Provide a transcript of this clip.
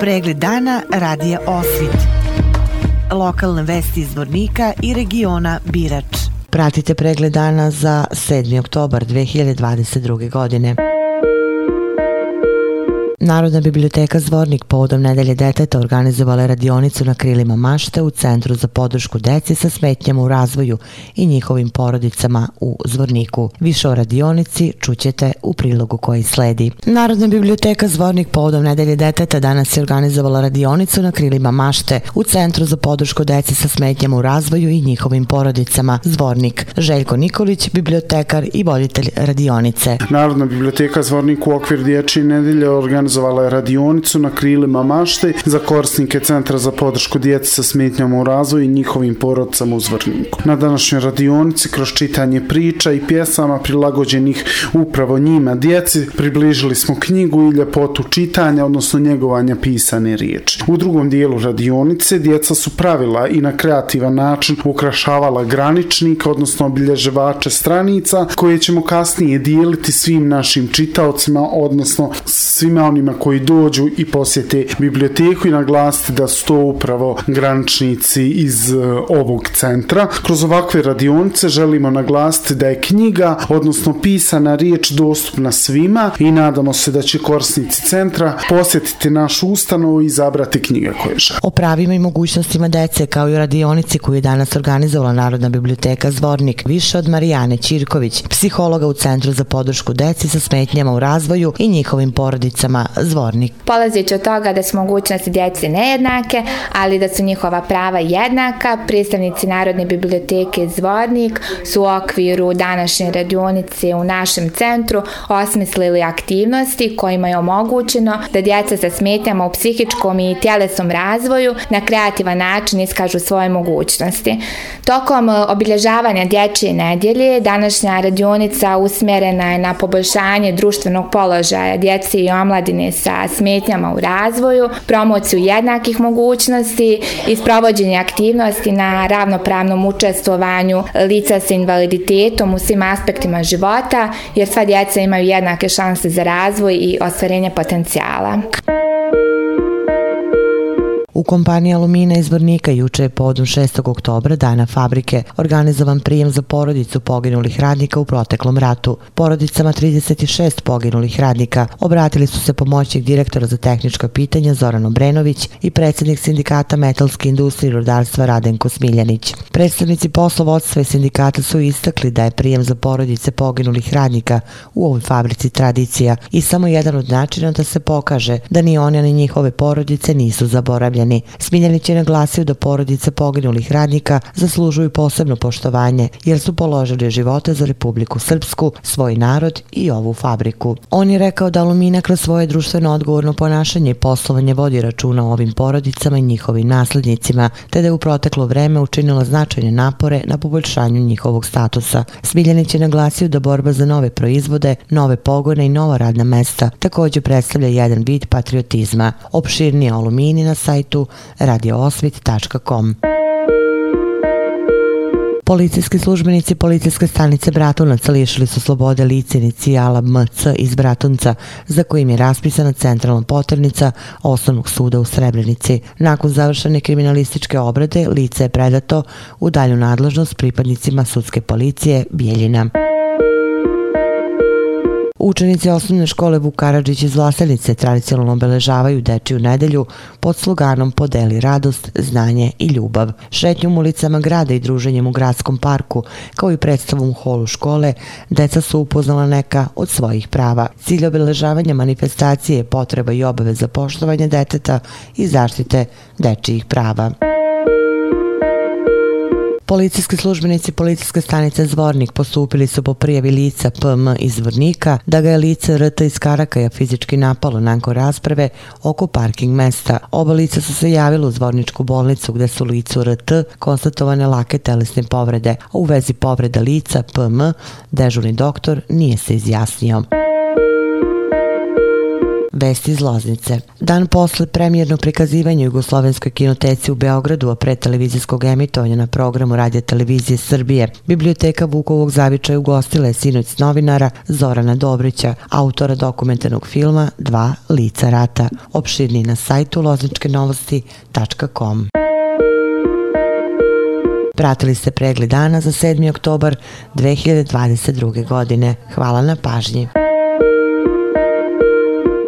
Pregled dana radija Osvit. Lokalne vesti iz Vornika i regiona Birač. Pratite pregled dana za 7. oktobar 2022. godine. Narodna biblioteka Zvornik povodom nedelje deteta organizovala je radionicu na krilima mašte u Centru za podršku deci sa smetnjama u razvoju i njihovim porodicama u Zvorniku. Više o radionici čućete u prilogu koji sledi. Narodna biblioteka Zvornik povodom nedelje deteta danas je organizovala radionicu na krilima mašte u Centru za podršku deci sa smetnjama u razvoju i njihovim porodicama Zvornik. Željko Nikolić, bibliotekar i voditelj radionice. Narodna biblioteka Zvornik u okvir dječje nedelje organizovala organizovala je radionicu na krilima mašte za korisnike Centra za podršku djece sa smetnjama u razvoju i njihovim porodcama u Zvrniku. Na današnjoj radionici kroz čitanje priča i pjesama prilagođenih upravo njima djeci približili smo knjigu i ljepotu čitanja, odnosno njegovanja pisane riječi. U drugom dijelu radionice djeca su pravila i na kreativan način ukrašavala graničnik, odnosno obilježevače stranica koje ćemo kasnije dijeliti svim našim čitaocima, odnosno svima onim onima koji dođu i posjete biblioteku i naglasiti da su to upravo graničnici iz e, ovog centra. Kroz ovakve radionice želimo naglasiti da je knjiga, odnosno pisana riječ dostupna svima i nadamo se da će korisnici centra posjetiti našu ustanovu i izabrati knjige koje žele. O pravima i mogućnostima dece kao i o radionici koju je danas organizovala Narodna biblioteka Zvornik, više od Marijane Čirković, psihologa u Centru za podršku deci sa smetnjama u razvoju i njihovim porodicama Zvornik. Polazeći od toga da su mogućnosti djece nejednake, ali da su njihova prava jednaka, predstavnici Narodne biblioteke Zvornik su u okviru današnje radionice u našem centru osmislili aktivnosti kojima je omogućeno da djeca sa smetnjama u psihičkom i tjelesnom razvoju na kreativan način iskažu svoje mogućnosti. Tokom e, obilježavanja dječje nedjelje, današnja radionica usmjerena je na poboljšanje društvenog položaja djece i omladine sa smetnjama u razvoju, promociju jednakih mogućnosti i sprovođenje aktivnosti na ravnopravnom učestvovanju lica sa invaliditetom u svim aspektima života, jer sva djeca imaju jednake šanse za razvoj i ostvarenje potencijala. U kompaniji Alumina iz Vornika juče je podom 6. oktobra, dana fabrike, organizovan prijem za porodicu poginulih radnika u proteklom ratu. Porodicama 36 poginulih radnika obratili su se pomoćnik direktora za tehnička pitanja Zoran Obrenović i predsjednik sindikata metalske industrije i rodarstva Radenko Smiljanić. Predstavnici poslovodstva i sindikata su istakli da je prijem za porodice poginulih radnika u ovoj fabrici tradicija i samo jedan od načina da se pokaže da ni one ni njihove porodice nisu zaboravljene Smiljani. Smiljanić je naglasio da porodice poginulih radnika zaslužuju posebno poštovanje jer su položili živote za Republiku Srpsku, svoj narod i ovu fabriku. On je rekao da Alumina kroz svoje društveno odgovorno ponašanje i poslovanje vodi računa o ovim porodicama i njihovim naslednicima, te da je u proteklo vreme učinila značajne napore na poboljšanju njihovog statusa. Smiljanić je naglasio da borba za nove proizvode, nove pogone i nova radna mesta također predstavlja jedan vid patriotizma. Opširnije Alumini na sajtu sajtu radioosvit.com. Policijski službenici policijske stanice Bratunac lišili su slobode lice inicijala MC iz Bratunca, za kojim je raspisana centralna potrebnica osnovnog suda u Srebrenici. Nakon završene kriminalističke obrade, lice je predato u dalju nadležnost pripadnicima sudske policije Bijeljina. Učenici osnovne škole Vukarađić iz Vlasenice tradicionalno obeležavaju dečiju nedelju pod sloganom Podeli radost, znanje i ljubav. Šetnjom ulicama grada i druženjem u gradskom parku, kao i predstavom u holu škole, deca su upoznala neka od svojih prava. Cilj obeležavanja manifestacije je potreba i obaveza poštovanja deteta i zaštite dečijih prava. Policijski službenici policijske stanice Zvornik postupili su po prijavi lica PM iz Zvornika da ga je lice RT iz Karakaja fizički napalo nakon rasprave oko parking mesta. Oba lica su se javili u Zvorničku bolnicu gde su licu RT konstatovane lake telesne povrede, a u vezi povreda lica PM dežurni doktor nije se izjasnio. Vesti iz Loznice. Dan posle premijernog prikazivanja Jugoslovenskoj kinoteci u Beogradu, a pre televizijskog emitovanja na programu Radija Televizije Srbije, Biblioteka Vukovog zavičaja ugostila je sinoć novinara Zorana Dobrića, autora dokumentarnog filma Dva lica rata. Opširni na sajtu lozničkenovosti.com. Pratili ste pregled dana za 7. oktobar 2022. godine. Hvala na pažnji.